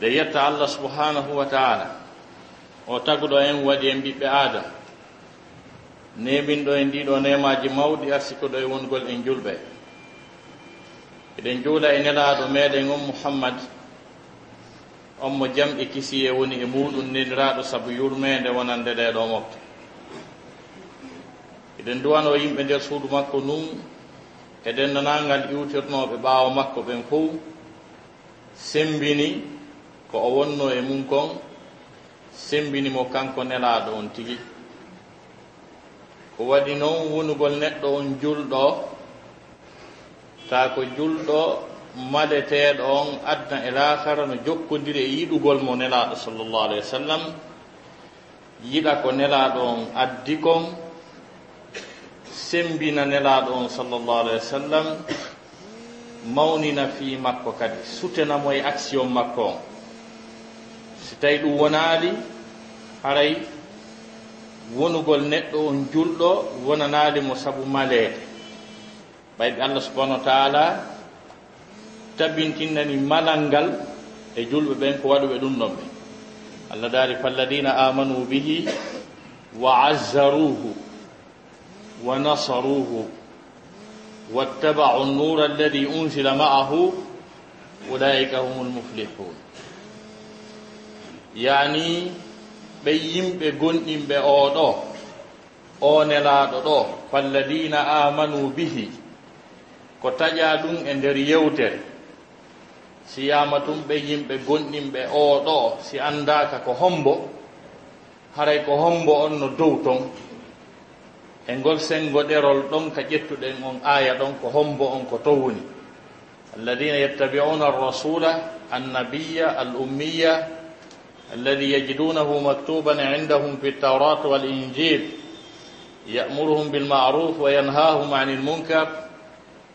eɗe yetta allah subhanahu wa taala. O taguɗo en waɗi en ɓiɓɓe adam. Neminɗo en ɗiɗo nemaji mawɗi arsikoɗo e wongol en julɓe. Eɗen juula e nelaɗo meɗen on muhammad. On mo jamɗi kisi e woni e muɗum neniraɗo saabu yurmede wonande ɗeɗo mofte eɗen duwano yimɓe nder suudu makko num e denndanangal iwtirnoɓe ɓaawo makko ɓen fof sembini ko o wonno e mum kon sembinimo kanko nelaɗo on tigi. Ko waɗi noon wonugol neɗɗo on julɗo taa ko julɗo maleteɗo on adna e lahara no jokkodiri e yiɗugol mo nelaɗo sallllahu alayhi wa sallam yiɗa ko nelaɗo on addi kon sembina nelaɗo on sallllahu alayhi wa sallam mawnina fi makko kadi sutenamo e action makko on. si tawi ɗum wonaali haray wonugol neɗɗo on julɗo wonanaali mo sabu maleede. Ɓayɓe allah subahanahu wa taala tabintinnani malal ngal e julɓe ɓen ko waɗuɓe ɗum ɗon ɓe. Allah daari falladina amanu bihi wa azzaruhu wa nasaruhu واتبعوا النور الذي أنزل معه أولئك هم المفلحون yani ɓe yimɓe gonɗinɓe oɗo o nelaɗo ɗo falladina amanu bihi ko taƴa ɗum e nder yewtere si yama tum ɓe yimɓe gonɗinɓe oɗo si andaka ko hombo haray ko hombo on no dow ton. E ngol sengo ɗerol ɗon ka ƴettuɗen on aya ɗon ko hombo on ko to woni alladina yettabi'una arrasula annabiya al ummiya الذي يجدونه مكتوبا عندهم في التوراة والإنجيل يأمرهم بالمعروف وينهاهم عن المنكر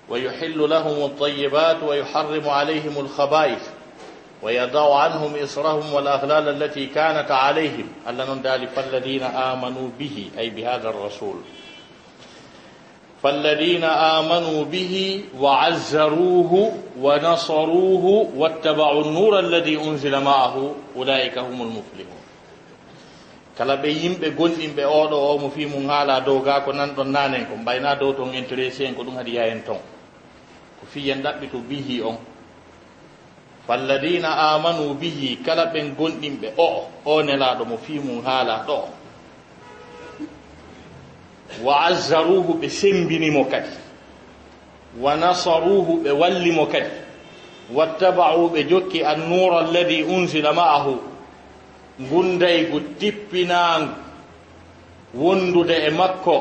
ويحل لهم الطيبات ويحرم عليهم الخبائث ويضع عنهم إصرهم والأغلال التي كانت عليهم. ألا نندال فالذين آمنوا به أي بهذا الرسول. فالذين آمنوا به وعزروه ونصروه واتبعوا النور الذي أنزل معه أولئك هم المفلحون. Kala ɓe yimɓe gonɗinɓe oɗo o mo fi mum haala dow ga ko nanɗon nanen ko mbayna dow ton intéressé en ko ɗum hadi yahen ton. Ko fiyen ɗaɓɓi to bihi on. Falladina amanu bihi kala ɓen gonɗinɓe o o nelaɗo mo fi mum haala ɗo. wa azzaruhu ɓe sembinimo kadi. Wa nasaruhu ɓe wallimo kadi. Wattaba'u ɓe jokki annura alladi unsila ma'ahu. Gundaygu tippinangu. Wondude e makko.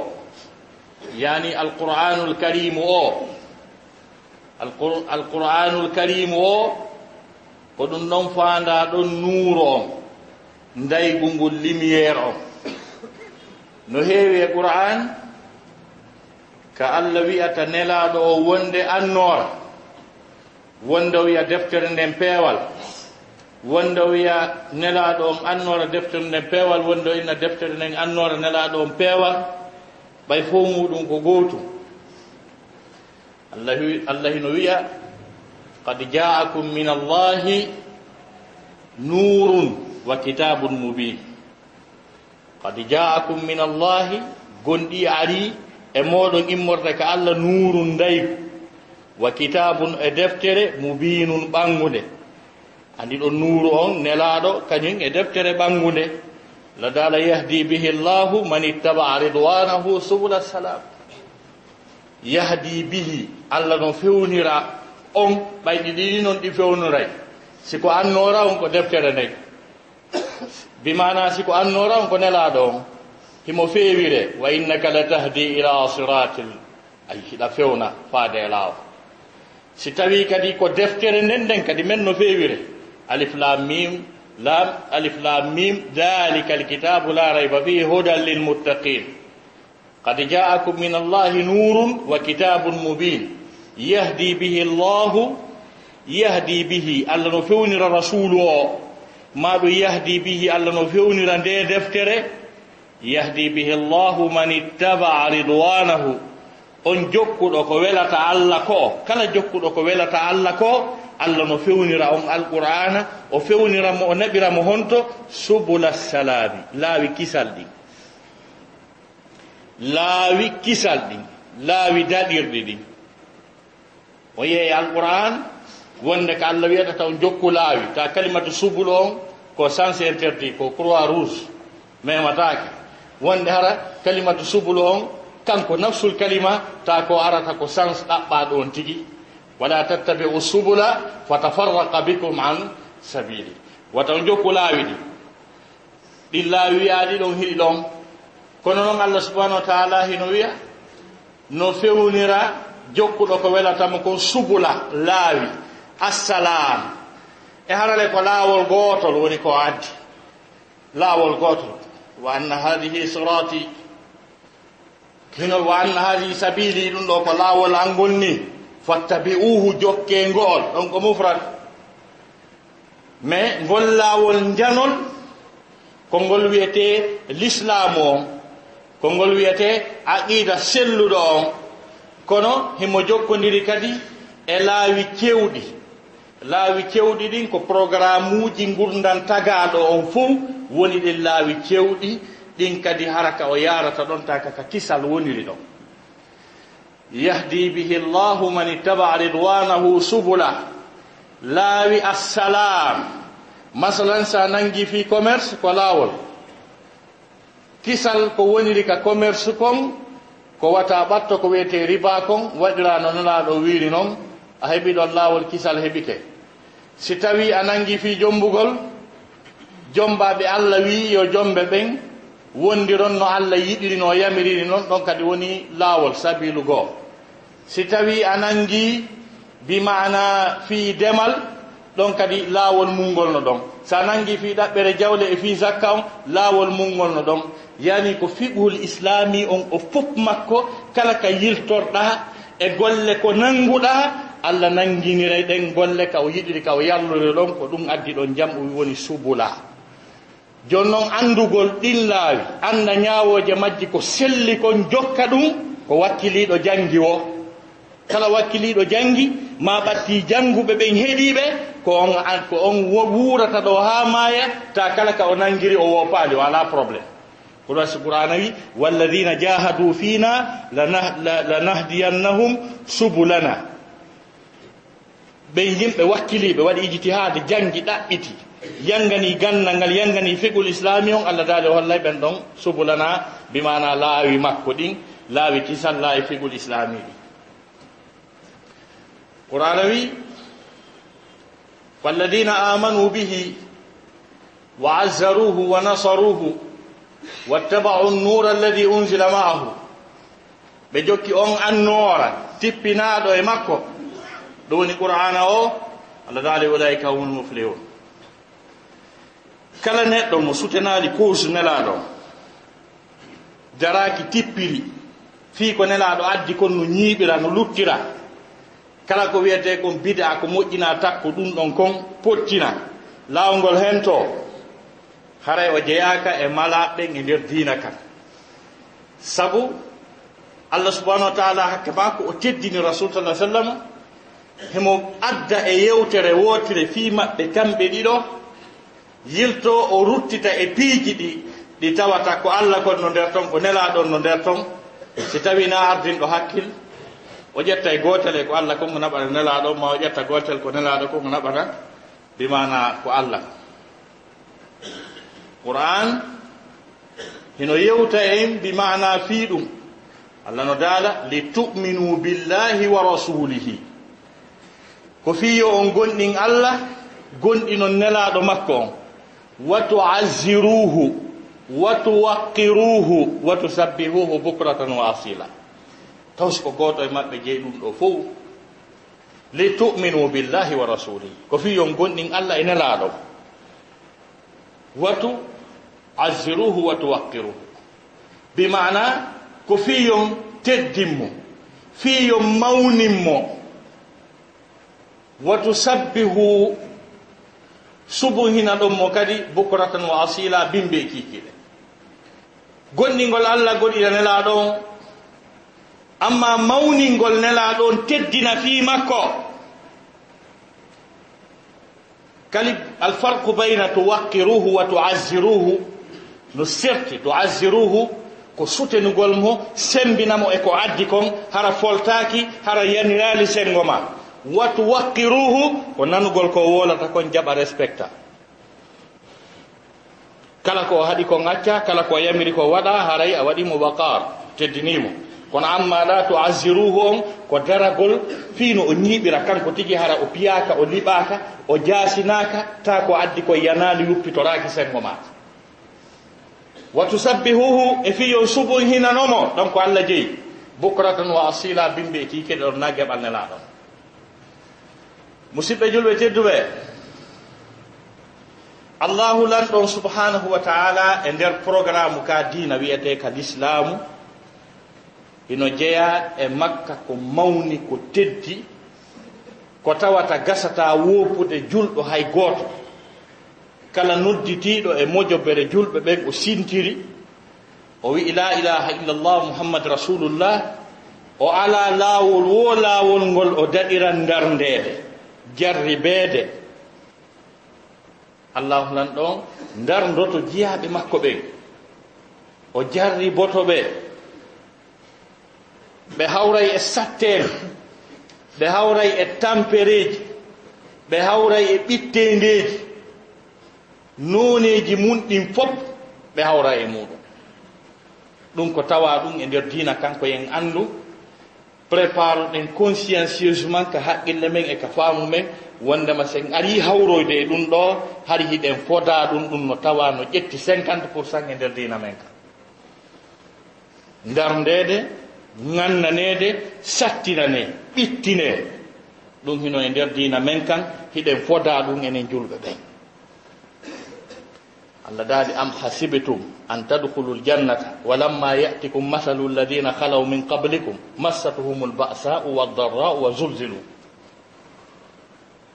Yani alqur'anul karimu o. Alqur'anul karimu o ko ɗum ɗon fanda ɗon nuuro on ndaygu ngol lumiére on no heewi e qur'an ka allah wi'ata nelaaɗo o wonde annoora wonde wiya deftere nden peewal wonde wiya nelaaɗo on annoora e deftere nden peewal wonde inna deftere nden annoora e nelaaɗo on peewal ɓay fof muɗum ko gootum. Allah allah hino wiya qad jaakum min allahi nurun wa kitabun mubin qad jaakum min allahi gonɗi ari e moɗon immorde ko allah nuuru ndaygu wa kitabun e deftere mubinun ɓangude. Andi ɗo nuuru on nelaɗo kañum e deftere ɓangude. Ladala yahdi bihi llahu man ittabaa ridwanahu subula salam. Yahdi bihi allah no fewnira on ɓayɗi ɗiɗi noon ɗi fewniray siko annora on ko deftere nayi bimana siko annoran ko nelaɗo on himo feewire wa innaka la tahdi ila siratil ay hiɗa fewna faade e laawa si tawi kadi ko deftere nden nden kadi men no feewire alif lam mim lam alif lam mim dalika alkitabu la rayba fihi hudan lilmuttaqin qad jaakum min allahi nurun wa kitabun mubin yahdi bihi llahu yahdi bihi allah no fewnira rasulu o. ma yahdi bihi allah no fewnira nde deftere? Yahdi bihi llahu man ittabaa ridwanahu. On jokkuɗo ko welata allah ko? Kala jokkuɗo ko welata allah ko? Allah no fewnira on alqur'ana o fewniramo o naɓiramo honto subula salami laawi kisal ɗin. Laawi kisal ɗin laawi daɗirɗi ɗin. O yeeya alqur'an wonde ko allah wiyata taw jokku laawi ta kalimatu subul on ko sens interdit ko croix rouge mematake wonde hara kalimatu subul on kanko nafsul kalima ta ko arata ko sens ɗaɓɓa ɗon tigui wala tattabiu subula fatafarraqa bikum an sabili wataw jokku laawi ɗi ɗin laawi wiyaɗi ɗon hiɗi ɗon. Kono noon allah subahanahu wa taala hino wiya no fewnira jokkuɗo ko welatamo kon subula laawi. assalam. E harale ko laawol gootol woni ko addi. Laawol gootol. Wa anna hadihi sirati. Minol wa anna hadihi sabili ɗum ɗo ko laawol angol ni. Fattabi'uhu jokke ngool ɗon ko mufrat mais ngol laawol njanol ko ngol wiyete l'islamu on ko ngol wiyete aqida selluɗo on kono himo jokkodiri kadi e laawi kewɗi laawi cewɗi ɗin ko programme uji gurdan tagaɗo on fof woni ɗin laawi cewɗi ɗin kadi haraka o yarata ɗon taka ka kisal woniri ɗon. Yahdi bihi llahu man ittaba ridwanahu subula. Laawi assalam masalan sa nangi fi commerce ko laawol. Kisal ko woniri ka commerce kon ko wata ɓatto ko wiyete riba kon waɗira no nulaɗo wiiri noon a heɓi ɗon laawol kisal heɓike si tawi a nangi fi jombugol jombaɓe allah wi yo jombe ɓen wondiron no allah yiɗiri no yamirini noon ɗon kadi woni laawol sabilu goo. Si tawi a nangi bimana fi demal ɗon kadi laawol mungol no ɗon. So a nangi fi ɗaɓɓere jawle e fi zakka on laawol mungol no ɗon. Yani ko fiɓuhul islami on o fof makko kala ka yiltorɗa e golle ko nanguɗa allah nanginira ɗen golle ka o yiɗiri ka o yallure ɗon ko ɗum addi ɗon jam o woni subula. Joni noon andugol ɗin laawi anda ñawoje majji ko selli kon jokka ɗum ko wakkiliɗo jangi o kala wakkiliɗo jangi ma ɓatti janguɓe ɓen heeɗiɓe ko on ko on wuurata ɗo ha maaya ta kala ka o nangiri o wopaali wala ala probléme kono wasi qur'ana wi walladina jahadu fina lanahdiyannahum subulana. ɓe yimɓe wakkiliɓe waɗi ijtihade jangi ɗaɓɓiti. Yangani gandal ngal yangani fegol islami on allah daali o hollay ɓen ɗon subulana bimana laawi makko ɗin laawi kisan laawi fegol islami ɗi. Qur'ana wi walladina amanu bihi wa azzaruhu wa nasaruhu wattabau nnura alladi unzila maahu. Ɓe jokki on annoora tippinaɗo e makko ɗum woni qur'ana o allah daali ulaika humul muflihun. Kala neɗɗo mo sutenaali kuusu nelaaɗo. Jaraaki tippiri fii ko nelaaɗo addi kon no ñiiɓira no luttira. Kala ko wiyete kon bida ko moƴƴina takko ɗum ɗon kon pottina laawngol hento haray o jeyaaka e malaɓɓen e nder diina kan. Sabu allah subahanahu wa taala hakke maa ko o teddini rasul sa sallam hemo adda e yewtere wootere fii maɓɓe kamɓe ɗiɗo yilto o ruttita e piiji ɗi ɗi tawata ko allah kon no nder ton ko nelaɗon no nder ton. Si tawi na ardinɗo hakkil o ƴetta e gotel e ko allah kon ko naɓata nelaɗo ma o ƴetta gotel ko nelaɗo kon ko naɓata bimana ko allah. Qur'an hino yewta e en bimana fii ɗum. Allah no daala li tuminu billahi wa rasulihi. ko fiyo on gonɗin allah gonɗino nelaɗo makko on. Watu aziruhu watu waqiruhu watu sabbihuhu bukratan wa asila tawsi ko goto e maɓɓe jeeyi ɗum ɗo fof li tuminu billahi wa rasulihi ko fi yon gonɗin allah e nelaɗo watu azziruhu watu waqiruhu bi mana ko fi yon teddinmo fi yon mawninmo watusabbihu subu subuhina ɗon mo kadi bukratan wa asila bimbe kikiɗe gonɗingol allah goɗiɗa nelaɗon amma mawningol nelaɗon teddina fi makko kali alfarqu bayna tuwaqqiruhu wa tuazziruhu no serti tuazziruhu ko sutenugol mo sembinamo e ko addi kon hara foltaki hara yanirali sengo ma watu waqiruhu ko nanugol ko wolata kon jaɓa respecta. Kala ko haɗi kon acca kala ko yamiri ko waɗa haray a waɗimo waqar teddinimo kono amma to tuasiruhu on ko daragol fiino o ñiiɓira kanko tigi hara o piyaka o liɓaka o jasinaka ta ko addi ko yanali yuppitoraki sengo maka wa tusabbihuhu e fiyon subon hinanomo ɗon ko allah jeeyi bukratan wa asila bimɓe e kikeɗe ɗon na geɓal musidɓe julɓe tedduɓe. Allahu lanɗon subhanahu wa taala e nder programme ka dina wiyete ka l'islamu ino jeeya e makka ko mawni ko teddi ko tawata gasata woppude julɗo hay gooto kala nodditiɗo e mojobere julɓe ɓen o sintiri o wi'i la ilaha illallah muhammad rasulullah o ala laawol wo laawol ngol o daɗiran ndarndeede. jarribeede. Allahu nan ɗon dardoto jiyaaɓe makko ɓen o jarri boto ɓe. Ɓe hawray e satteere ɓe hawray e tampereeji. Ɓe hawray e ɓittendeeji nooneeji mun ɗin fof ɓe hawra e muɗum ɗum ko tawa ɗum e nder diina kanko yen anndu. prépare ɗen consciencieusement ka haqqille men e ka faamu men. Wondema sen ari hawroyde e ɗum ɗo har hiɗen foda ɗum ɗum no tawa no ƴetti cinquante pour cent e nder dina men ka. Ndarndede gannanede sattinane ɓittine ɗum hino e nder dina men kan hiɗen foda ɗum enen julɓe ɓen. allah daali am hasibitum an tadkhulu ljannata walamma yatikum masalu alladina halaw min qablikum massatuhum lbasau waldarrau wa zulzilu.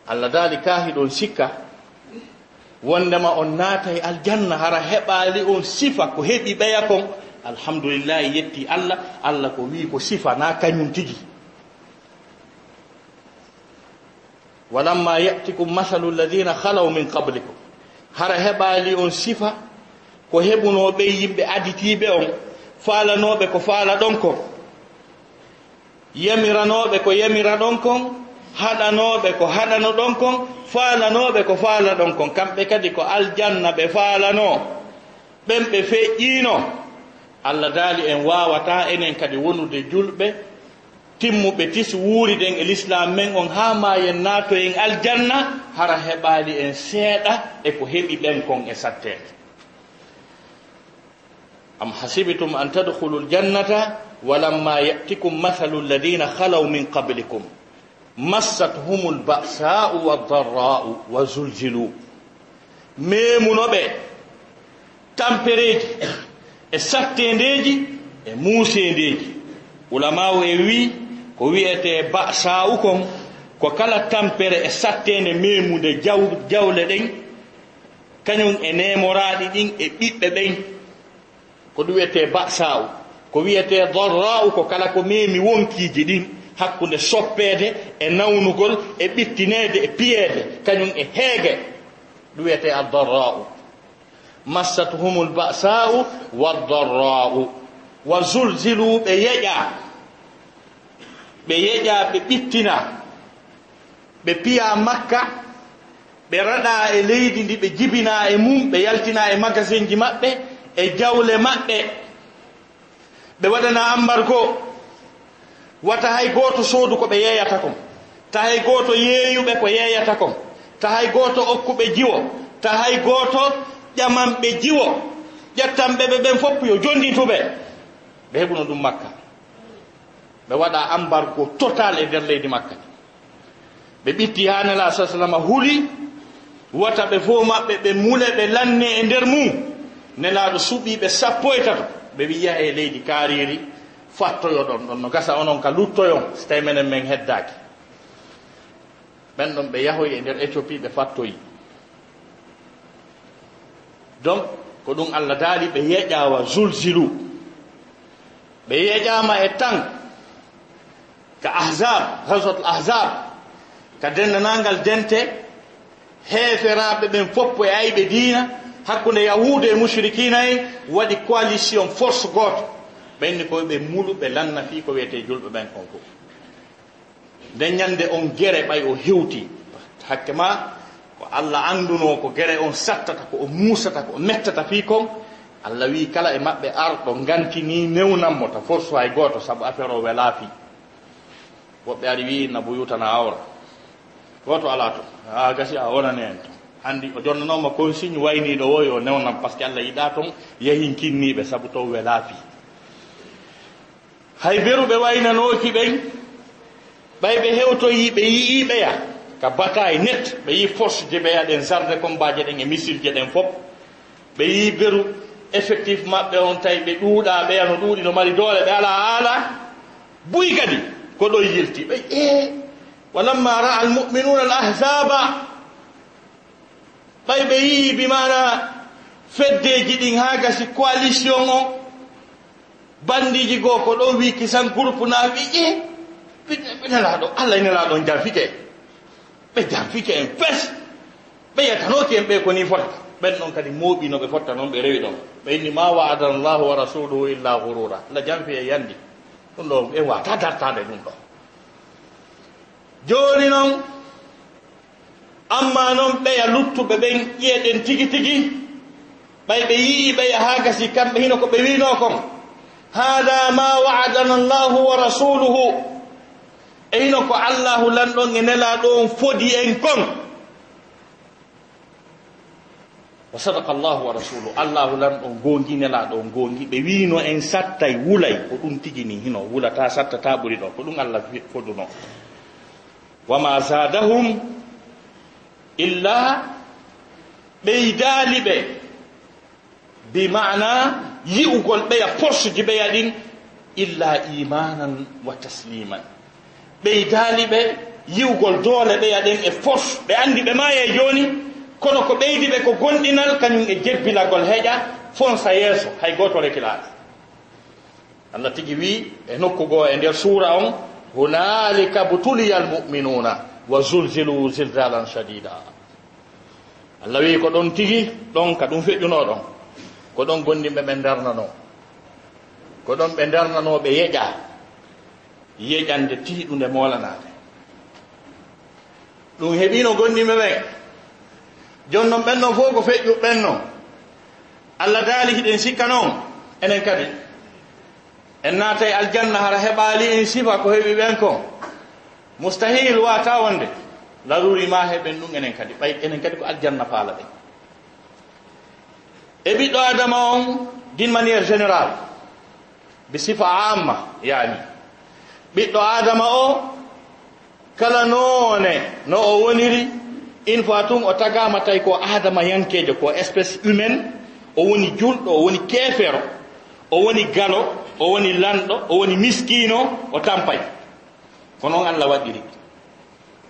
Allah daali kaahiɗon sikka wondema on naatay aljanna hara heɓaali on sifa ko heɓi ɓeya kon. Alhamdulillahi yetti allah allah ko wii ko sifa na kañum tigi. Walamma yatikum masalu alladina halaw min qablikum. hara heɓali on sifa ko heɓunoɓe yimɓe aditiɓe on falanoɓe ko fala ɗon kon. Yamiranoɓe ko yamira ɗon kon haɗanoɓe ko haɗano ɗon kon falanoɓe ko fala ɗon kon. Kamɓe kadi ko aljanna ɓe falano ɓen ɓe feƴƴino allah daali en wawata enen kadi wonude julɓe timmuɓe tis wuuriden e l'islam men on haa ma en naato en aljanna hara heɓaali en seeɗa e ko heɓi ɓen kon e sattede am hasibitum an tadkhulu ljannata walamma yatikum mathalu alladina halaw min qablikum. Massathum lbasa'u waldarra'u wa zulzilu memunoɓe tampereji e sattendeji e muusendeji ulamau e wii ko wiyete ba sawu kon ko kala tampere e sattende memude jaw jawle ɗen kañum e nemoraɗi ɗin e ɓiɓɓe ɓen ko ɗum wiyete ba sawu ko wiyete dorra'u ko kala ko memi wonkiji ɗin hakkude soppede e nawnugol e ɓittinede e piyede kañum e heege. Ɗum wiyete a dorra'u massatuhumul basa'u wa dorra'u wa zulzilu ɓe yeƴa. ɓe yeƴa ɓe ɓittina ɓe piya makka ɓe raɗa e leydi ndi ɓe jibina e mum ɓe yaltina e magasin ji maɓɓe e jawle maɓɓe. Ɓe waɗana ambargo wata hay goto soodu ko ɓe yeeyata kon ta hay goto yeeyuɓe ko yeeyata kon ta hay goto okkuɓe jiwo. Ta hay goto ƴamanɓe jiwo. Ƴettanɓe ɓe ɓen fopp yo jondituɓe. Ɓe heɓuno ɗum makka. ɓe waɗa embargo total e nder leydi makka. Ɓe ɓitti ha nela sa sallama huuli wata ɓe fo maɓɓe ɓe mule ɓe lanne e nder mum. Nelaɗo suɓiɓe sappo e tato ɓe wiya e leydi kaariri fattoyo ɗon ɗon no gasa onon ka luttoyon so tawi menen men heddaki ɓen ɗon ɓe yahoy e nder éthiopie ɓe fattoyi. Donc ko ɗum allah daali ɓe yeƴawa zulzilu. Ɓe yeƴama e tan ka ahzab haswatul ahzab. Ka dendanangal dente heeferaɓe ɓen foppo e ayɓe diina. Hakkude yahude e mushrikina en waɗi coalition force goto. Ɓenni koye ɓe mulu ɓe lanna fi ko wiyete julɓe ɓen kon fof nden ñande on gere ɓay o hewti. Hakke ma ko allah anduno ko gere on sattata ko o muusata ko o mettata fi kon. Allah wi kala e maɓɓe arɗo gantini newnanmo ta force hay goto saabu affaire o wela fii. woɓɓe ari wi inna yutana awra. Goto ala to a gasi a wonani en to. Andi o jonnanoma consigne wayniɗo o yo newnam par ce que allah yiɗa toon yahin kinniɓe saabu to welafi hay beruɓe waynanoki ɓen ɓay ɓe hewtoyi ɓe yiiɓeya ka bataille net ɓe yi force je ɓe yaɗen sarde combaje ɗen e missile je ɗen foof ɓe yi beru effectif maɓɓe on tawi ɓe ɗuuɗa ɓeya no ɗuuɗi no mari doole ɓe ala haala buy kadi. ko ɗo yilti. Ɓe e walamma ra'a almuminuna al ahzaba ɓay ɓe yii bi mana feddeji ɗin ha gasi coalition o. Bandiji goo ko ɗo wi kisan groupe na wi eh, e ɓe allah allah nelaɗon janfike ɓe janfike en pes ɓe yatanoki en ɓe koni fotta. Ɓen ɗon kadi mooɓi no ɓe fotta noon ɓe rewi ɗon. Ɓe inni ma wa'adana llahu wa rasuluhu illa gurura allah janfi e yandi ɗum ɗo e wata dartade ɗum ɗo. Joni noon amma noon ɓeya luttuɓe ɓen ƴiyeɗen tigi tigi ɓay ɓe yii ɓeya ha gasi kamɓe hino ko ɓe wino kon. Hada ma waadana llahu wa rasuluhu e hino ko allahu lanɗon e nela ɗon fodi en kon. wa sadaka llahu wa rasulu allahu lan ɗon gonginela ɗon gongi ɓe wino en sattay wulay ko ɗum tigini hino. Wulata satta ta ɓuri ɗo. Ko ɗum allah foduno wama zadahum illa ɓeydali ɓe. Bi mana yi'ugol ɓeya porsuji ɓeya ɗin illa imanan wa tasliman ɓeydali ɓe yi'ugol doole ɓeya ɗen e force ɓe andi ɓe maye joni kono ko ɓeydi ɓe ko gonɗinal kañum e jebbilagol heƴa fonsa yeeso hay goto rekilaɗo. Allah tigi wi e nokkugo e nder suura on hunalika butuliya almuminuna wa zulzilu zilzalan shadida. Allah wi ko ɗon tigi ɗon ka ɗum feƴƴuno ɗon ko ɗon gonɗinɓe ɓe darnano ko ɗon ɓe darnanoɓe yeƴa yeƴande tiiɗunde molanade ɗum heɓino gonɗinɓe ɓen joni noon ɓenɗon fof ko feƴƴu ɓenno. Allah daali hiɗen sikka noon enen kadi. En naata e aljanna hara heɓaali en sifa ko heɓi ɓen ko. Mustahil wata wonde. Laruri ma heɓen ɗum enen kadi. Ɓay enen kadi ko aljanna faala ɓen e ɓiɗɗo adama on d'une maniére générale bi sifa amma yani ɓiɗɗo adama o kala noone no o woniri une fois tun o tagama tawi ko adama yankejo ko espéce humaine o woni julɗo o woni keefero o woni galo o woni lanɗo o woni miskino o tampay. Ko noon allah waɗiri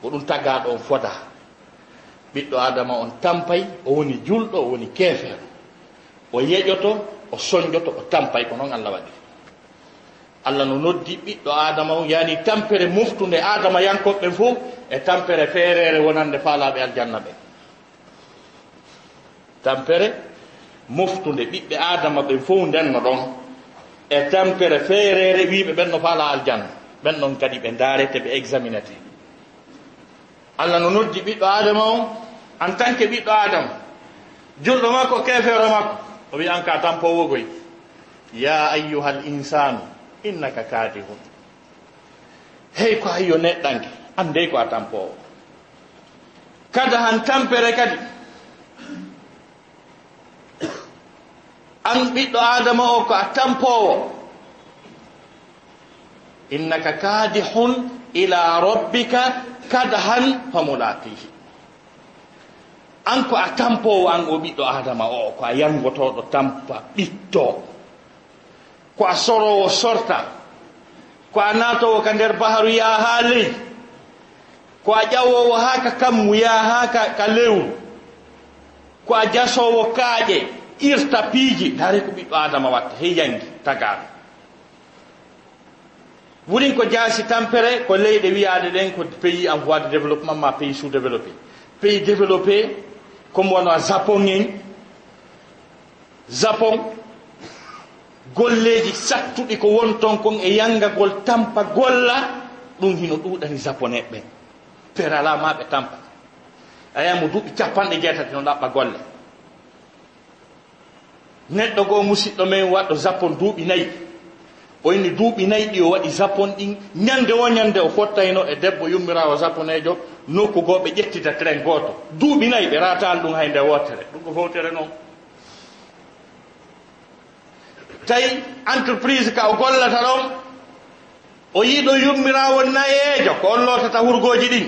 ko ɗum tagaɗo on foda. Ɓiɗɗo adama on tampay o woni julɗo o woni keefero o yeƴoto o soñjoto o tampay. Ko noon allah waɗiri allah no noddi ɓiɗɗo adama o yani tampere moftude adama yankoɓe fof e tampere feerere wonande faalaɓe aljanna ɓe. Tampere moftude ɓiɓɓe adama ɓe fof ndenno ɗon e tampere feerere wiɓe ɓen no faala aljanna ɓen ɗon kadi ɓe darete ɓe examinete allah no noddi ɓiɗɗo adama o en tant que ɓiɗɗo adama. Julɗo makko kefere makko o wi an ka tampowogoy ya ayuha l insanu innaka kadihum hey ko hayyo neɗɗanke andey ko a tampowo kada han tampere kadi an ɓiɗɗo adama o ko a tampowo innaka kadihun ila rabbika kadhan famulaqihi an ko a tampowo an o ɓiɗɗo adama o ko a yangotoɗo tampa ɓitto ko a sorowo sorta. Ko a natowo ka nder baharu yaa haa ley. Ko a ƴawowo haa ka kammu yaa haa ka, ka lewru. Ko a jasowo kaaƴe irta piiji dari ko ɓiɗɗo adama watta hey yangi tagaaɗo wurin ko jaasi tampere ko leyɗe wiyaade ɗen ko pays en voie de développement ma pays sous développé pays développé comme wono japon en. Japon golleji sattuɗi ko won ton kon e yangagol tampa golla ɗum hino ɗuɗani japonais ɓen perala ma ɓe tampa. Ayamo duuɓi capanɗe jeetati no ɗaɓɓa golle. Neɗɗo goo musidɗo men waɗɗo japon duuɓi nayi. O inni duuɓi nayi ɗi o waɗi japon ɗin ñande o ñande o fottayno e debbo yummirawo zapponejo nokku goo ɓe ƴettita train gooto. Duuɓi nayi ɓe ratan ɗum hay nde wootere. Ɗum ko fowtere noon tawi entreprise ka o gollata ɗon o yiɗo yummirawo nayeejo ko on lootata hurgoji ɗin.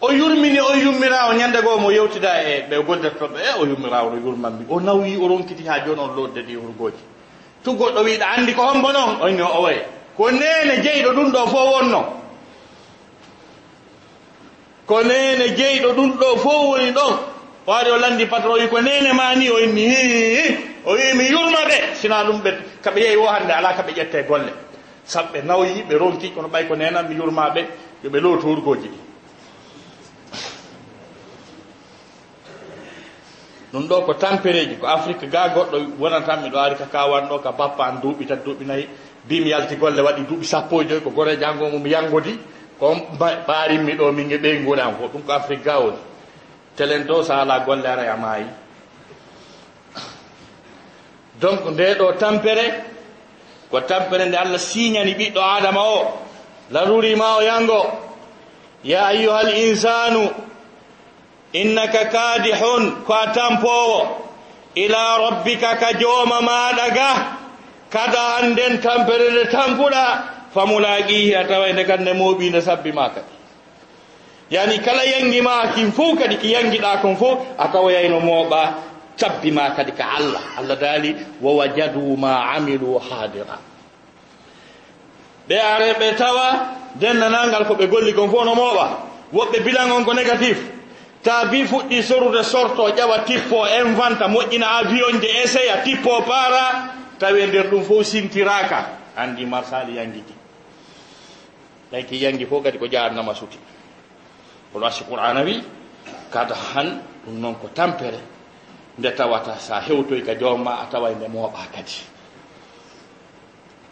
O yurmini o yummirawo ñande goo mo yewtida e ɓe goddatotoɓe e o yummirawo no yurmanmi o nawyi o ronkiti ha joni on lodde ɗi hurgoji tu goɗɗo wiiɗa andi ko hombo noon oyni o owoye ko nene jeyɗo ɗum ɗo fo wonno. Ko nene jeyɗo ɗum ɗo fo woni ɗon. o ari o landi patron wi ko nene ma ni o inni hi o wi mi yurmaɓe sina ɗum ɓe kaɓe yeehi o hande ala kaɓe ƴette golle. Sabu ɓe nawyi ɓe ronki kono ɓay ko nenan mi yurmaɓe yoɓe looto wurgoji ɗi. Ɗum ɗo ko tampereji ko afrique ga goɗɗo wonatan miɗo ari ka kawanɗo ka bappa an duuɓi tat duuɓi nayyi mbimi yalti golle waɗi duuɓi sappo e joyi ko gore jangomum yangodi ko mbarimmi ɗo min e ɓeyguɗan fo ɗum ko afrique ga woni. telen to sa ala golle ara e maayi. Donc nde ɗo tampere ko tampere nde allah siñani ɓiɗɗo adama o larurima o yango. Ya ayuha l insanu innaka kadihun ko a tampowo ila rabbika ka jooma maɗa ga kada hannden tampere nde tampuɗa famulaqihi a tawayde kan nde mooɓi nde sabbi ma kadi yani kala yangima kin fof kadi ki yangiɗa kon fof a tawoyayno mooɓa cabbi ma kadi ka allah. Allah daali wo wajadu ma amilu hadira. Ɓe are ɓe tawa dennanangal ko ɓe golli kon fof no mooɓa woɓɓe bilan on ko négatif. Taabi fuɗɗi sorude sorto ƴawa tippo inventa moƴƴina avion de essaya tippo paara tawi nder ɗum fof simtiraka andi marsali yangiki ɗay ki yangi fof kadi ko jarnama suti. oɗo acci qur'ana wi kada han ɗum noon ko tampere nde tawata sa hewtoy ka jomma a tawa nde mooɓa kadi.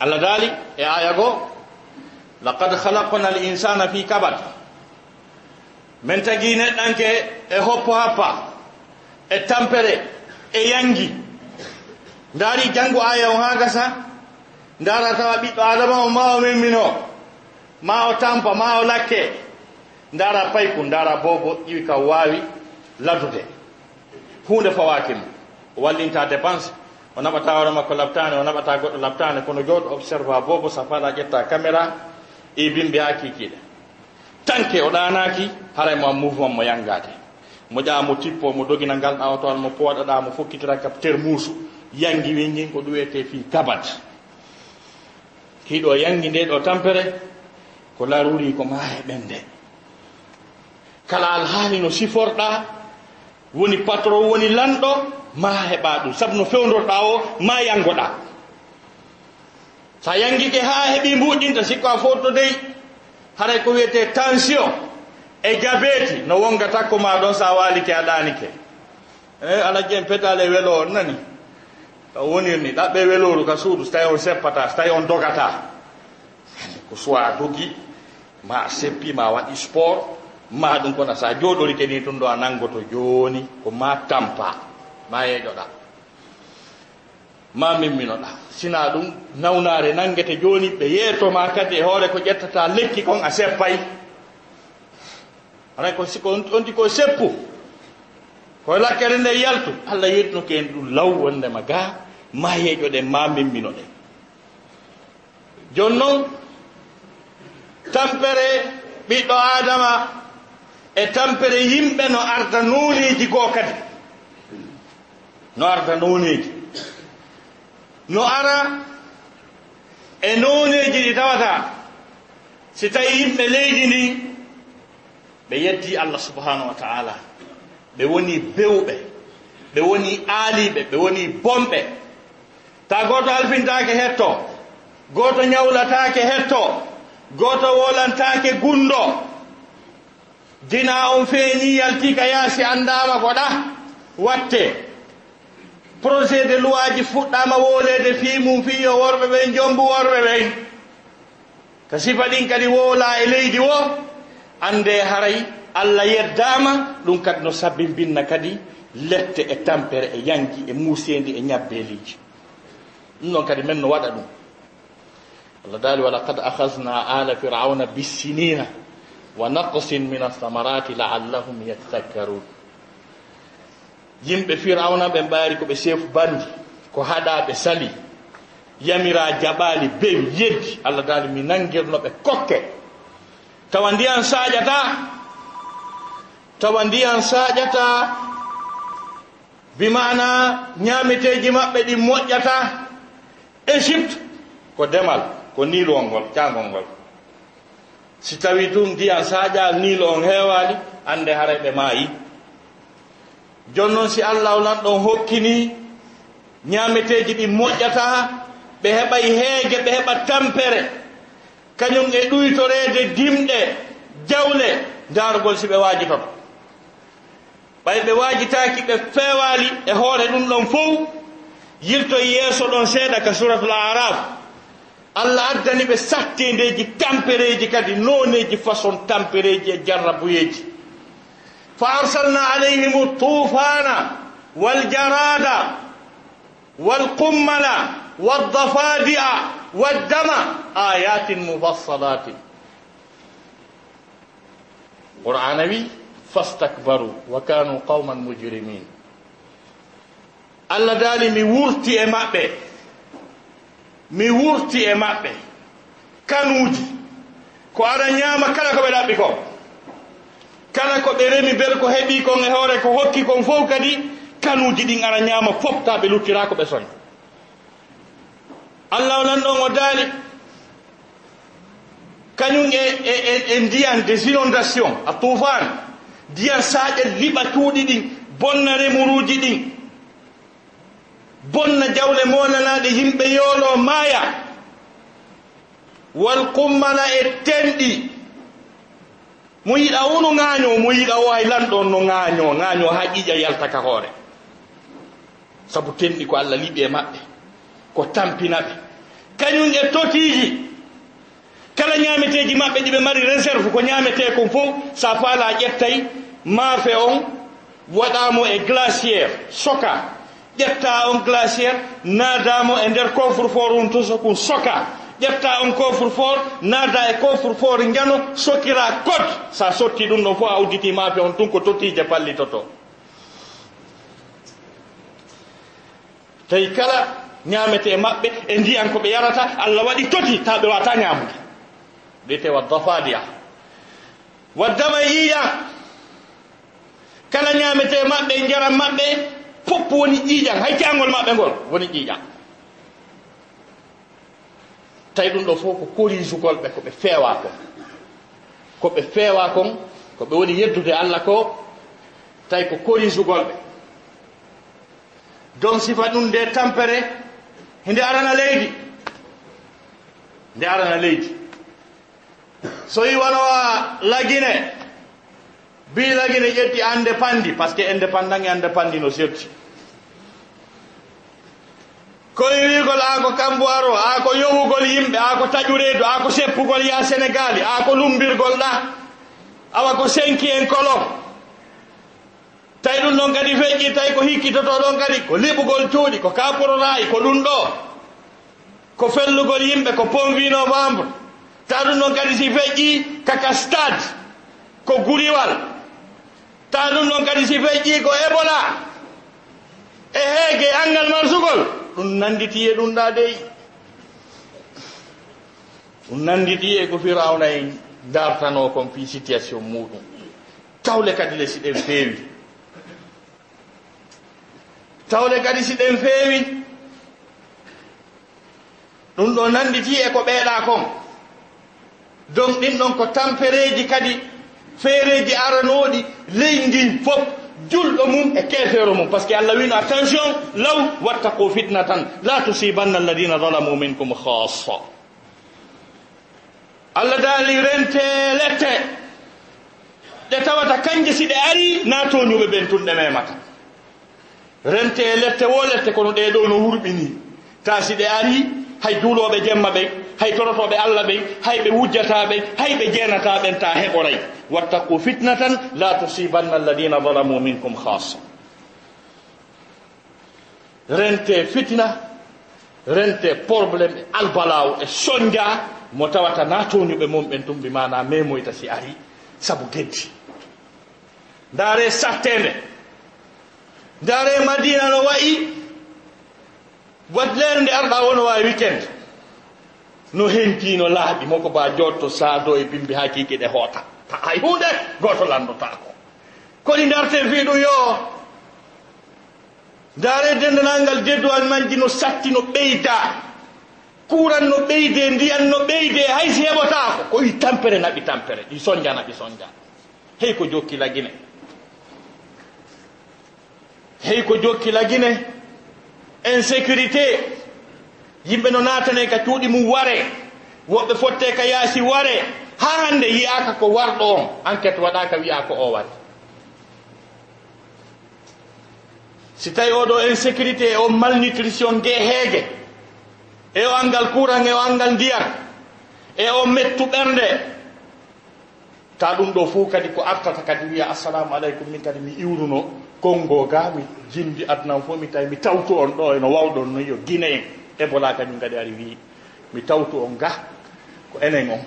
Allah daali e aya goo laqad halaqna l insana fi kabad. Min tagi neɗɗanke e hoppo happa e tampere e yangi. Ndaari janngo aya o haa gasa ndaara tawa ɓiɗɗo adama o ma o memminoo ma o tampa ma o lakke. ndaara payku ndaara boobo ƴiwi ka waawi ladude huunde fawaaki o wallinta dépense. O naɓata hoore makko labtane o naɓata goɗɗo labtane kono jooɗo observa boobo safala ƴetta caméra e bimɓe ha kikiɗe. Tanke o ɗanaki haray mo a mouvement mo yanggade mo ƴa mo tippo mo dogina ngal ɗa otowal mo pooɗaɗa mo fokkitira kap ter muusu yangi wingin ko ɗum wiyete fi kabat kiɗo yangi nde ɗo tampere ko laruri ko ma heɓen nde kala alhaali no siforɗa woni patron woni lanɗo ma heɓa ɗum. Saabu no fewdorɗa o ma yangoɗa. Sa yangike ha heeɓi mbuɗinta sikko a foto dey. Haray ko wiyete tension e gabeti no wonga takko ma ɗon sa walike a ɗanike e alaji en petale welo on nani? Taw wonirni ɗaɓɓe weloru ka suudu so tawi on seppata so tawi on dogata. Ko soit a dogi ma a seppi ma waɗi sport. ma ɗum kono sa joɗorike ni tun ɗo a nangoto joni ko ma tampa ma yeƴoɗa. Ma mimminoɗa. Sina ɗum nawnare nangete joni ɓe yeetoma kadi e hoore ko ƴettata lekki kon a seppay. Aray ko siko ondi ko seppu koye lakkere nde yaltu. Allah yettunoke en ɗum law wondema ga ma yeƴoɗen ma mimminoɗen joni noon tampere ɓiɗɗo adama e tampere yimɓe no arda noneji goo kadi. No arda noneji no ara e noneji ɗi tawata si tawi yimɓe leydi ndi ɓe yeddi allah subhanahu wa taala. Ɓe woni bewɓe ɓe woni aaliɓe ɓe woni bomɓe. Ta goto alfintake hetto gooto ñawlataake hetto gooto wolantaake gundo dina on feeñi yalti ka yaasi anndama goɗa watte. Projet de loi ji fuɗɗama wolede fi mum fi yo worɓe ɓen jombu worɓe ɓen ka sifa ɗin kadi wola e leydi wo ande haray allah yeddama ɗum kadi no sabbimbinna kadi lette e tampere e yanki e muusendi e ñabbeliji ɗum noon kadi men no waɗa ɗum. Allah daali walaqad ahasna ala firauna bisinina wa naqsin min athamarati laallahum yatadakkarun yimɓe firawna ɓe mbaari ko ɓe seefu bandi ko haɗa ɓe sali yamira jaɓaali bewi yeddi allah daali mi nangirno ɓe kokke tawa ndiyan saaƴata tawa ndiyan saaƴata bimana ñaameteeji maɓɓe ɗi moƴƴata égypte ko demal ko nilowol ngol jangol ngol si tawi tun ndiyan saaƴa niilo on heewaali annde haray ɓe maayi. Jooni noon si allah olan ɗon hokkini ñaameteeji ɗi moƴƴata ɓe heɓay heege ɓe heɓa tampere. Kañum e ɗuytoreede dimɗe jawle ndaarugol si ɓe waaji ton ɓay ɓe waajitaaki ɓe feewaali e hoore ɗum ɗon fof yirto yeeso ɗon seeɗa ka suratul araf. allah addani ɓe sattindeji tampereji kadi noneji façon tampereji e jarrabuyeji فأرسلنا عليهم الطوفان والجراد والقمل والضفادع والدم آيات مفصلات قرآنوي فاستكبروا وكانوا قوما مجرمين allah daali mi wurti e maɓɓe mi wurti e maɓɓe. Kanuuji. Ko aɗa ñaama kala ko ɓe ɗaɓɓi ko? Kala ko ɓe remi bel ko heɓi kon e hoore ko hokki kon fof kadi kanuuji ɗin ara ñaama fof ta ɓe luttira ko ɓe soña allah o nan ɗon o daali. Kañum e e, e, e ndiyan des inondation a toufan ndiyan saaƴe liɓa cuuɗi ɗin bonna muruuji ɗin bonna jawle monanaɗe yimɓe yoolo maaya. Wal kummana e tenɗi. Mo yiɗa o no ŋaaño mo yiɗa o hay lanɗon no ŋaaño ŋaaño ha ƴiƴa yaltaka hoore. Sabu tenɗi ko allah liɓi e maɓɓe ko tampina ɓe kañum e totiiji kala ñaameteeji maɓɓe ɗi ɓe mari réserve ko ñaametee kon fof sa faala ƴettay maafe on waɗamo e glaciére soka. ƴetta on glaciére naadamo e nder coffre fort on toso kum soka. Ƴetta on coffre fort naada e coffre fort jano sokira code sa sotti ɗum ɗon fof a udditi udditimaafe on tun ko tottiije pallitoto tawi kala ñaamete e maɓɓe e ndiyan ko ɓe yarata allah waɗi toti ta ɓe wata ñaamude. Ɓiyete wa dafadiya waddama yiya. Kala ñaamete e maɓɓe e njaram maɓɓe fof woni ƴiiƴan hay cangol maɓe ngol woni ƴiiƴan tawi ɗum ɗo fof ko korisugolɓe koɓe feewa kon ko ɓe feewa kon ko ɓe woni yeddude allah ko tawi ko korisugolɓe donc sifa ɗum nde tampere nde arana leydi. Nde arana leydi. So yi yiwanowa lagine biilagi ne ƴetti ande pandi par ce que indépendant e annde pandi no setti koye wigol a ko kambo aro aa ko yowugol yimɓe a ko taƴureedu a ko seppugol ya sénégali a ko lumbirgol ɗa awa ko senki en kolon tawi ɗum ɗon kadi feƴƴi tawi ko hikkitoto ɗon kadi ko liɓugol cuuɗi ko kapororaayi ko ɗum ɗo. Ko fellugol yimɓe ko pomvi novembre tawi ɗum ɗon kadi si feƴƴi kaka stade ko guriwal. ta ɗum ɗon kadi si feƴƴi ko ebola. E heege angal marsugol. Ɗum nanditi e ɗum ɗa dey. Ɗum nanditi e ko firawna en dartano kon fi situation muɗum. Tawle kadi le si ɗen feewi. Tawle kadi si ɗen feewi. Ɗum ɗo nanditi e ko ɓeeɗa kon. Donc ɗin ɗon ko tampereji kadi feereji aranoɗi ley ndin fof julɗo mum e keefeero mum. Par ce que allah wino attention law wattaqu fitna tan la tusibanna alladina zalamu minkum khassa allah daali rente lette ɗe tawata kanje si ɗe ari natoñuɓe ɓen tun ɗe memata rente lette wo lette kono ɗe ɗo no wurɓini ta si ɗe ari hay duuloɓe jemma ɓe hay torotoɓe allah ɓe hay ɓe wujjataɓe hay ɓe jeenataɓen ta heɓoray. Wattaku fitnatan la tusibanna alladina zalamu minkum hasa rente fitna rente probléme albalaw e, e soñdia mo tawata natoñuɓe mumɓen tumbi mana memoyta si ari saabu geddi. Ndaare sattende ndaare madina no wayi wadlere nde arɗa wono wawi weekend. no hentino laaɓi moko ba jotto saado e bimbi ha kiki ɗe hoota. Ta hay hunde goto landotako koɗi darte fiɗum yo ndaare dendanalngal deduwal manji no satti no ɓeyda. Kuran no ɓeyde ndiyan no ɓeyde hay si heɓotako koyi tampere naɓi tampere ɗi sonja naɓi sonja. Hey ko jokki guine hey ko jokki guine insécurité. yimɓe no naatane ka cuuɗi mum ware. Woɓɓe fotte ka yaasi ware. Ha hannde yiyaka ko warɗo on enquête waɗaka wiya ko o waɗi si tawi oɗo insécurité e o malnutrition nge heege e o angal kuran e o angal ndiyan e o mettu ɓernde ta ɗum ɗo fuu kadi ko artata kadi wiya assalamu aleykum min kadi mi iwruno kongo ga mi jindi adnan fof mi tawi mi tawtu on ɗo eno wawɗon no yo guine en ebola kañum kadi ari wi mi tawtu on ga ko enen on.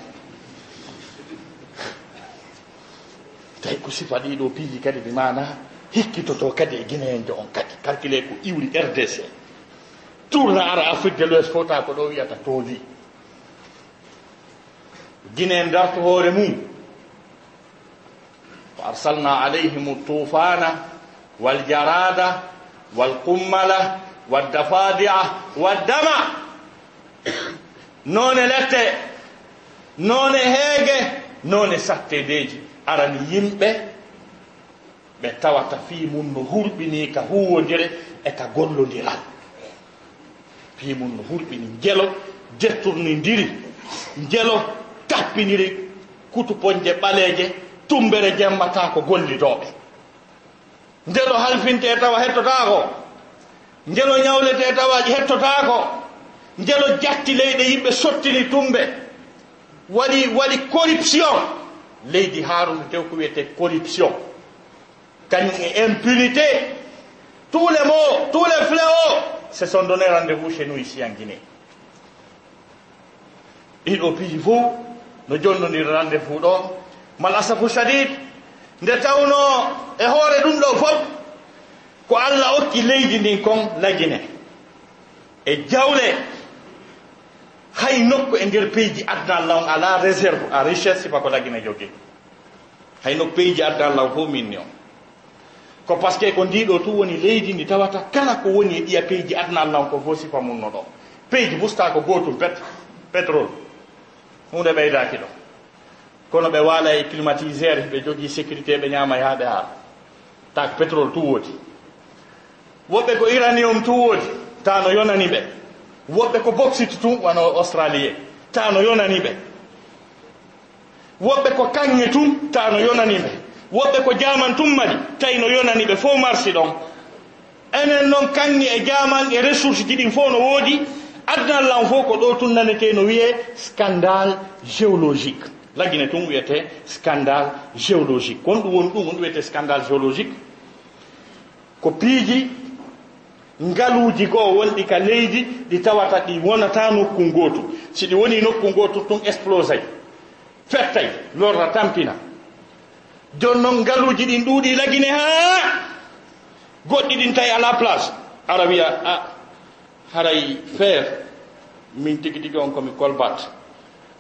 Tawi ko sifa ɗiɗo piiji kadi ɗi mana hikkitoto kadi e guineenjo on kadi calculé ko iwri rdc tourna ara afrique de l'ouest fota ko ɗo wiyata tooli guineen darto hoore mum. Ko arsalna alayhim tufana waljarada walqummala والدفادع والدمع waddama noone lette noone heege noone sattedeji arani yimɓe ɓe tawata fii mum no hurɓini ka huwodire e ka gollodiral fii mum no hurɓini ngelo jetturnidiri ngelo tappiniri kutuponje ɓaleje tumbere jemmata ko gollidoɓe ndelo halfinte tawa hettotako njelo ñawlete tawaaji hettotaako njelo jatti leyɗe yimɓe sottini tumbe waɗi waɗi corruption. Leydi haarunu tew ko wiyete corruption. Kañum e impunité. Tous les mots tous les fléaux se sont donné rendez-vous chez nous ici en guinée. Ɗiɗo piiji fof no jonnodiri rendez-vous ɗon. Mal asafu sadid nde tawno e hoore ɗum ɗo fof ko allah okki leydi ndin kon lagine e jawle hay nokku e nder peyji adna on ala réserve a richesse bako lagine jogui hay nokku peyji adna law fo minni on. Ko par ce que ko ndiɗo tu woni leydi ndi tawata kala ko woni e ɗiya peyji adna on ko fo sifa mumno ɗo. Peyji busta ko gotum pet pétrole hunde ɓeydaki ɗo. Kono ɓe waala e climatisére ɓe jogui sécurité ɓe ñaama yaaɓe haala tak pétrole tu woodi woɓɓe ko iranium tu woodi ta no yonani ɓe. Woɓɓe ko boxite tun wano australien ta no yonani ɓe. Woɓɓe ko kaŋŋe tun ta no yonani ɓe. Woɓɓe ko jaman tun madi tawi no yonani ɓe fof marsi ɗon. Enen noon kaŋŋe e jaman e ressource ji ɗin fof no woodi adnallan fof ko ɗo tun nanete no wiye scandale géologique. Lagine tun wiyete scandale géologique. Kon ɗum woni ɗum on ɗum wiyete scandale géologique. Ko piiji ngaluuji goo wonɗi ka leydi ɗi tawata ɗi wonata nokku gootu si ɗi woni nokku gootu tun explosay fettay lorra tampina. Jon noon ngaluuji ɗin ɗuuɗi lagine haa! Goɗɗi ɗin tawi ala place. Ara wiya a haray feere min tigi tigi on komi colbat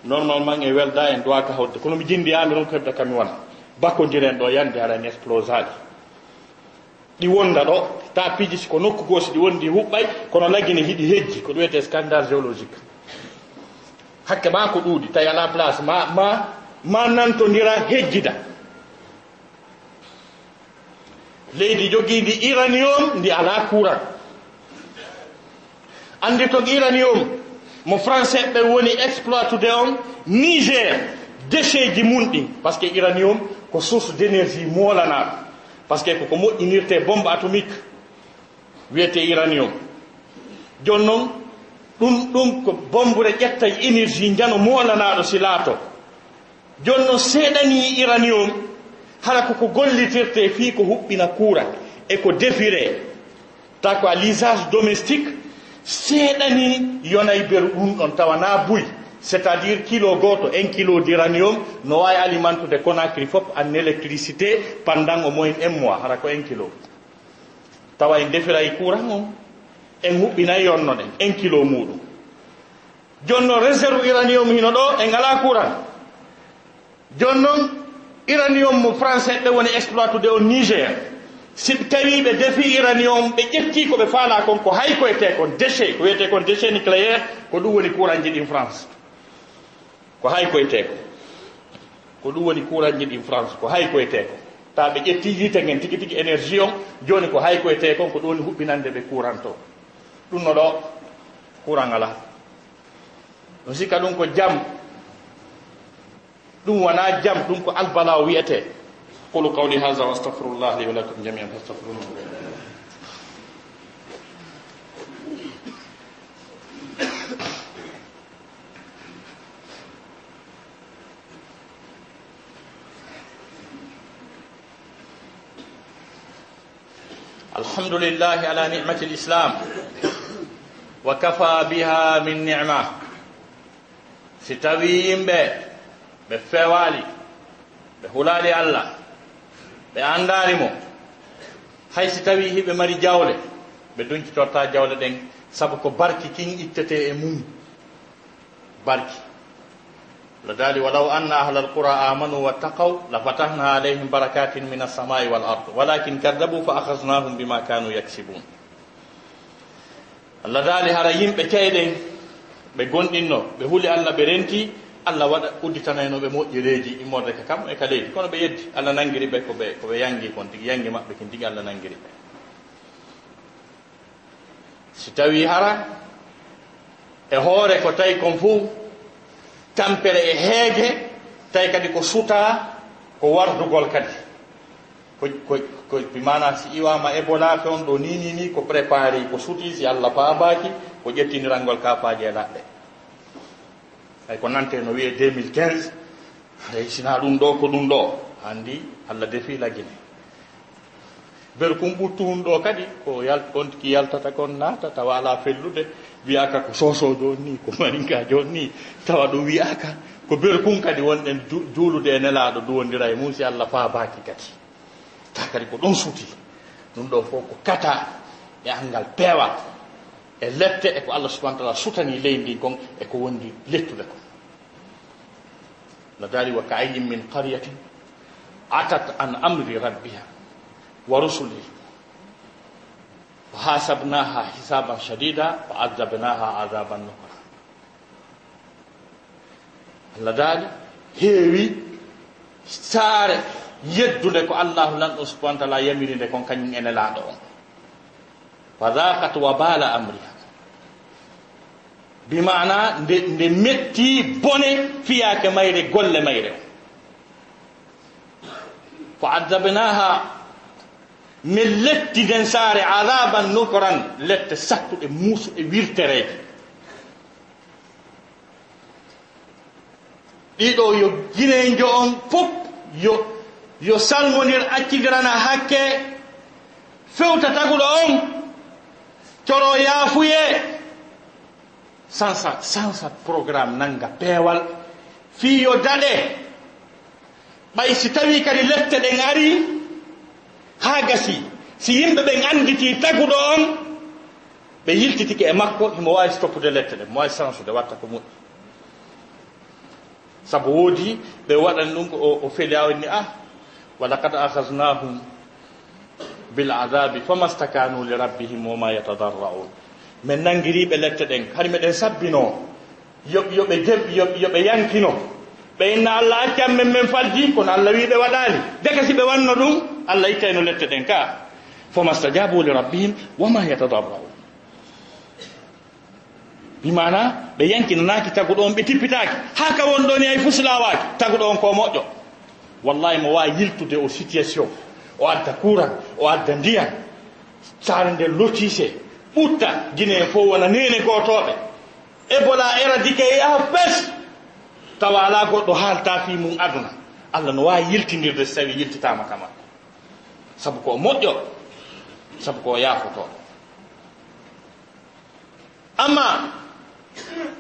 normalement e welda en dowaka hawde kono mi jinndiyami ron ko heɓda kami wona. Bakkodiren ɗo yande aran explosage ɗi wonda ɗo ta piiji siko nokku goo si ɗi wondi huɓɓay kono laggine hiɗi hejji ko ɗum wiyete scandale géologique. Hakke ma ko ɗuuɗi tawi ala place ma ma ma nantodira hejjida leydi jogiidi iranium ndi ala courant andi to iranium mo français ɓe woni exploitude on niger déchet ji mun ɗi par ce que iranium ko source d' énergie moolanaɗo par ce que koko moƴƴinirte bombe atomique wiyete iranium joni noon ɗum ɗum ko bombure ƴetta énergie jano molanaɗo silaato joni noon seeɗani iranium hara koko gollitirte fii ko huɓɓina kuura e ko defire. Ta ko a l'usage domestique seeɗani yonay beru ɗum ɗon tawa na buyi c'est à dire kilo goto un kilo diranium no wawi alimentude conacry foof en électricité pendant au moins un mois hara ko un kilo. Tawa en defira e courant on en huɓɓinayi yonnoɗen un kilo muɗum. Jonnon réserve iranium hino ɗo en ala courant. Jonnon iranium mo français ɓe woni exploitude o niger. Si tawi ɓe defi iranium ɓe ƴetti koɓe faala kon ko hay koyete kon déchet ko wiyete kon déchet nucléaire ko ɗum woni courant ji ɗin france. ko hay koyete ko? Ko ɗum woni courant ji ɗin france ko hay koyete ko? Ta ɓe ƴetti yite gen tigi tigi énergie on joni ko hay koyete kon ko ɗum woni huɓɓinande ɓe courant to. Ɗum no ɗo courant ala no sikka ɗum ko jam. Ɗum wona jam ɗum ko albala wiyete. Qulu qawli hasa wa astahfirullah li wa lakum jamian fastahfiruhu الحمد لله على نعمة الإسلام وكفى بها من نعمة sitawi yimɓe ɓe fewali ɓe hulali allah ɓe andani mo hay si tawi hiɓe mari jawle ɓe donkitorta jawle ɗen saabu ko barki kin ittete e mum. Barki لذلك ولو أن أهل القرى آمنوا واتقوا لفتحنا عليهم بركات من السماء والأرض ولكن كذبوا فأخذناهم بما كانوا يكسبون. لذلك هر يمɓe keyɗen ɓe gonɗinno ɓe huuli allah ɓe renti allah waɗa udditanayno ɓe moƴƴereeji immorde ka kam e ka leydi kono ɓe yeddi allah nangiri ɓe koɓe koɓe yangi kon tigi yangi maɓɓe kin tigi allah nangiri ɓe si tawi hara e hoore ko tawi kon fuu tampere e heege tawi kadi ko suta ko wardugol kadi. Ko mana si iwama ebola fe on ɗo nini ni ko préparé ko suti si allah paabaki ko ƴettinirangol kapaji e laɗɗe ay ko nante no wiye 2015 day sina ɗum ɗo ko ɗum ɗo andi allah defi lagine. Ber kum ɓuttu hum ɗo kadi ko yal on ki yaltata kon naata tawa ala fellude wiyaka ko sosojo ni ko maninkajo ni tawa ɗum wiyaka ko beru kun kadi wonɗen juulude e nelaɗo duwondira e mum si allah faabaki kadi. Ta kadi ko ɗon suuti ɗum ɗon fof ko kata e angal peewal e lette e ko allah subahana taala sutani leydi ndin kon e ko wondi lettude kon no dari wa ka ayin min qaryatin atat an amri rabbiha wa rusulihi hasabnaha hisaban shadida شديدا adabnaha adaban nukra allah daali heewi saare yeddude ko allahu lan ɗum subahana taala yamirinde kon kañum ene laaɗo on fadakat wa bala amriha bimana nde nde metti bone fiyaake mayre golle mayre o fa adabnaha min letti den saare adaban nukran lette sattuɗe muusu e wirtereeji ɗiɗo yo ginenjo on fof yo yo salmodir accidirana hakke fewta taguɗo on coro yaafuye. Sansa sansa programme nanga peewal. Fii yo daɗe. Ɓay si tawi kadi lette ɗen ari haa gasi si yimɓe ɓen annditi taguɗo on ɓe yiltitike e makko himo waawi stoppude lette ɗe mo waawi sansude watta ko moƴƴi sabu woodi ɓe waɗani ɗum o feli awni ni ah walakad ahasnahum bil adabi fama stakanu li rabbihim woma yatadarraun min nanngiriiɓe lette ɗen hade meɗen sabbinoo yoɓe yoɓe yankino ɓe inna allah accan men men faldi kono allah wi ɓe waɗani deke si ɓe wanno ɗum allah ittayno lette ɗen ka. Foma stajabu li rabbihim wama yatadarraun. Bimana ɓe yankinanaki taguɗo on ɓe tippitaki ha ka wonɗoni ay fusilawaki taguɗo on ko moƴƴo. Wallahi mo wawi yiltude o situation. O adda kuran o adda ndiyan. Saare nde lotise ɓutta guine en fof wona nene gotoɓe ebola éradiqué e a pes tawa ala goɗɗo haalta fi mum aduna. Allah no wawi yiltidirde so tawi yiltitama kama. Saabu ko moƴƴo saabu ko yaafoto. Amma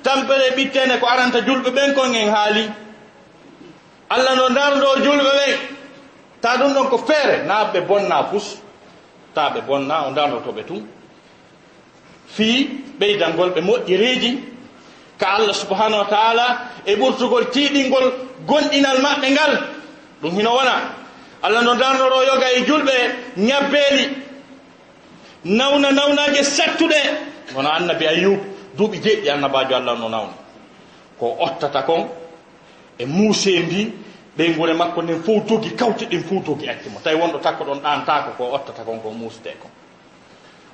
tampere ɓittene ko aranta julɓe ɓen kon en haali allah no ndardo julɓe ɓen ta ɗum ɗon ko feere na ɓe bonna pus ta ɓe bonna o ndardotoɓe tun. Fii ɓeydangol ɓe moƴƴireeji ka allah subahanahu wa taala e ɓurtugol tiiɗingol gonɗinal maɓɓe ngal. Ɗum hino wona. Allah no darnoro yoga e julɓe ñabbeeli. Nawna nawnaaje sattuɗe wono annabi ayub duuɓi jeeɗiɗi annabajo allah no nawna. Ko ottata kon e muusee ndi ɓeygure makko nden fof dogi kawte ɗin fof dogi accimo tawi wonɗo takko ɗon ɗantako ko ottata kon ko muuste kon.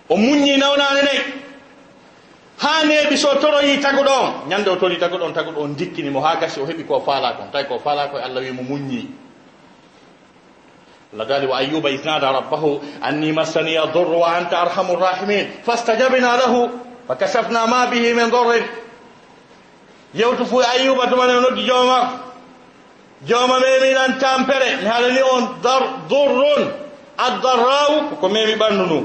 O muññi nawnani nayi ha neeɓi so toroyi taguɗo on ñande o tori taguɗo on taguɗo on dikkinimo ha gasi o heeɓi ko faala kon tawi ko faala koye allah wimo muññi الله قال وأيوب إذ نادى ربه أني مسني الضر وأنت أرحم الراحمين فاستجبنا له فكشفنا ما به من ضر يوتف أيوب تمنى ند جوما جوما ميمي لن تامبري هذا اليوم ضر ضر الضراو كميمي بانونو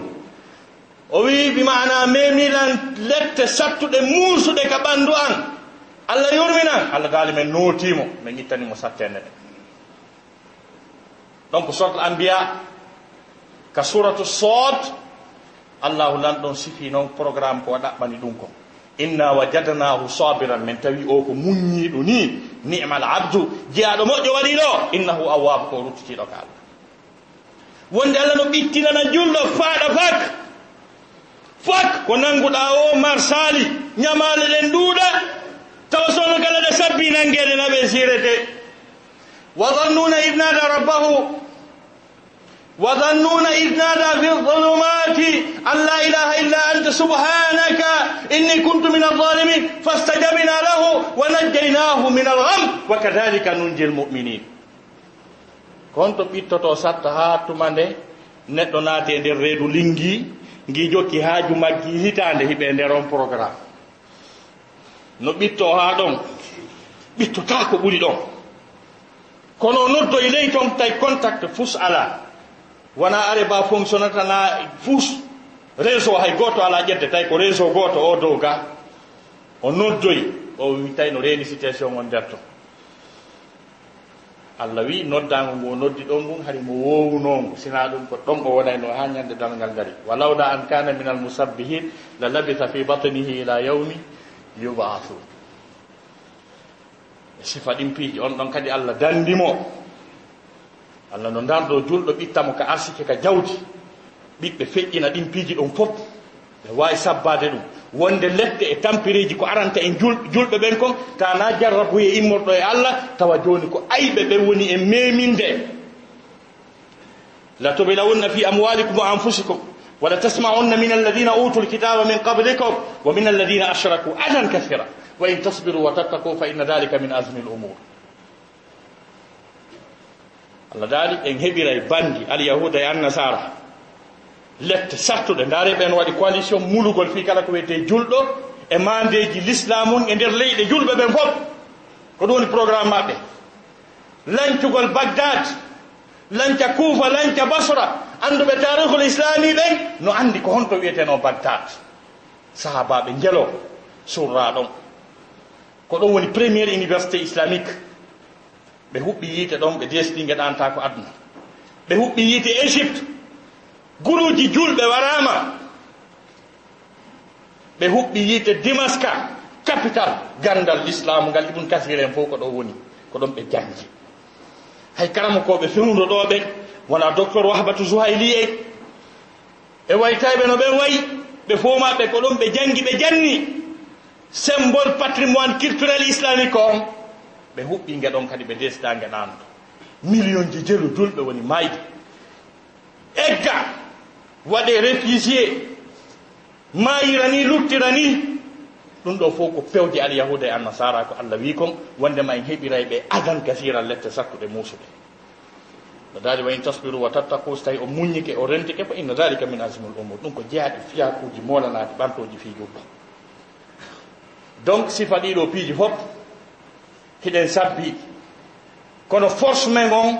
o wi bimana memilan lette sattuɗe muusuɗe ka ɓanndu an. Allah yurminan allah daali min nootimo min ittanimo sattende ɗe donc sorte ambiya ka suratu sod allahu lan ɗon sifi noon programme ko ɗaɓɓani ɗum ko. Inna wajadnahu sabiran min tawi o ko muññiɗo ni nimal abdu. Jeyaɗo moƴƴo waɗi ɗo. Innahu awwabu ko ruttitiɗo ka allah. Wonde allah no ɓittinana julɗo faaɗa fak. fak ko nanguɗa o marsali ñamale ɗen ɗuuɗa tawa sono kala ɗe sabbi nangede naɓe sirete وظنون إذ نادى ربه وظنون إذ نادى في الظلمات أن لا إله إلا أنت سبحانك إني كنت من الظالمين فاستجبنا له ونجيناه من الغم وكذلك ننجي المؤمنين كنت ɓittoto satta ha tuma nde neɗɗo naati e nder reedu lingi gi jokki haaju maggi hitande hiɓe nder on programme. No ɓitto ha ɗon ɓittota ko ɓuri ɗon. Kono noddo e ley ton tawi contact fus ala. Wona are ba fonctionnata na fus réseau hay goto ala ƴedde tawi ko réseau goto o dow ga. O noddoyi o wi tawi no reni situation on nder ton. allah wi noddago ngo noddi ɗon ngun hari mo wowunongo sina ɗum ko ɗon o wonayno ha ñande dalngal ngari. Walawla an kana min al musabbihin la labitha fi batnihi ila yawmi yubathun. E sifa ɗin piiji on ɗon kadi allah dandimo. Allah no ndarɗo julɗo ɓittamo ka arsike ka jawdi. Ɓiɓɓe feƴƴina ɗin piiji ɗon fof. ɓe wawi sabbade ɗum. Wonde ledde e tampiriji ko aranta en julɓe ɓen kon tana jarrabu e immorɗo e allah tawa joni ko ayɓe ɓen woni e meminde. La tobilawunna fi amwalikum wa anfusikum wala tasma'unna min alladina utu lkitaba min qablikum wa min alladina ashraku adan kathira. Wa in tasbiru wa tattaku fa inna dhalika min azmi al umur. Allah daali en heɓiray bandi alyahuda e annasara. lette sattuɗe ndaare ɓen waɗi coalition mulugol fii kala ko wiyete julɗo e mandeji l'islam um e nder leyɗe julɓe ɓen fof ko ɗum woni programme maɓɓe. Lancugol bagdad lanca kuufa lanca basra anduɓe tarihul islami ɓen no andi ko honto wiyeteno bagdad sahabaɓe jelo surra ɗon ko ɗon woni premiére université islamique. Ɓe huɓɓi yiite ɗon ɓe desɗi geɗanta ko aduna. Ɓe huɓɓi yiite égypte guruji julɓe warama. Ɓe huɓɓi yiite dimaska capital gandal l'islamu ngal ibne kasir en fof ko ɗo woni ko ɗon ɓe jangi hay karama koɓe fewdo ɗo ɓen wona docteur wahbatu jouhayli en. E waytayɓe no ɓen wayi ɓe fomaɓe ko ɗon ɓe jangi ɓe janni. Symbole patrimoine culturel islamique on ɓe huɓɓi gueɗon kadi ɓe desda gueɗanto million ji jelu dulɓe woni mayde. Egga! waɗe réfugié mayira ni luttira ni ɗum ɗo fof ko pewde alyahuda e annasara ko allah wi kon wondema en heɓiray ɓe adan gasira lette sattuɗe musuɓe no daali wa in tasbiru wa tattaku so tawi o muññike o rentike fa inna dalika min asimul umur ɗum ko jeyaɗe fiyakuji molanaɗe ɓantoji fi jubba donc sifa ɗiɗo piiji fof hiɗen sabbi kono force men on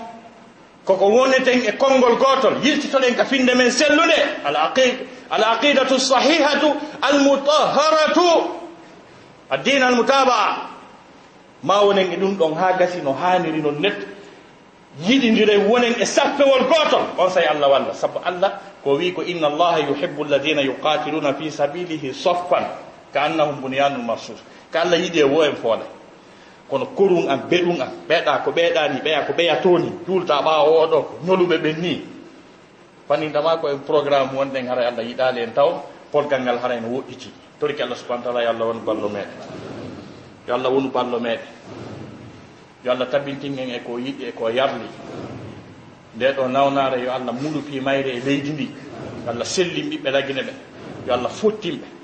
koko woneten e konngol gootol yiltitoɗen ka finde men sellude. Al aqida al aqidatu sahihatu almutahharatu. Addine almutabaa ma wonen e ɗum ɗon haa gasi no haaniri no netto yiɗidiren wonen e sappewol gootol. On say allah walla sabu allah ko wi ko inna allaha yuhibbu alladina yuqatiluna fi sabilihi soffan ka annahum bunyanun marsus. Ka allah yiɗi e wo en foolay kono korum an beɗum an ɓeeɗa ko ɓeeɗani ɓeya ko ɓeya toni juulta ɓawa oɗo ko ñoluɓe ɓen ni. Fanindama ko en programme wonɗen hara allah yiɗali en taw polgal ngal hara ene woɗɗiti. Torki allah subahana taala yo allah won ballo meɗen. Yo allah wonu ballo meɗen. Yo allah tabintingen eko yiɗi eko yarli nde ɗo nawnare yo allah mulupi mayre e leydi ndi. Yo allah sellim ɓiɓɓe lagine ɓe. Yo allah fottinɓe.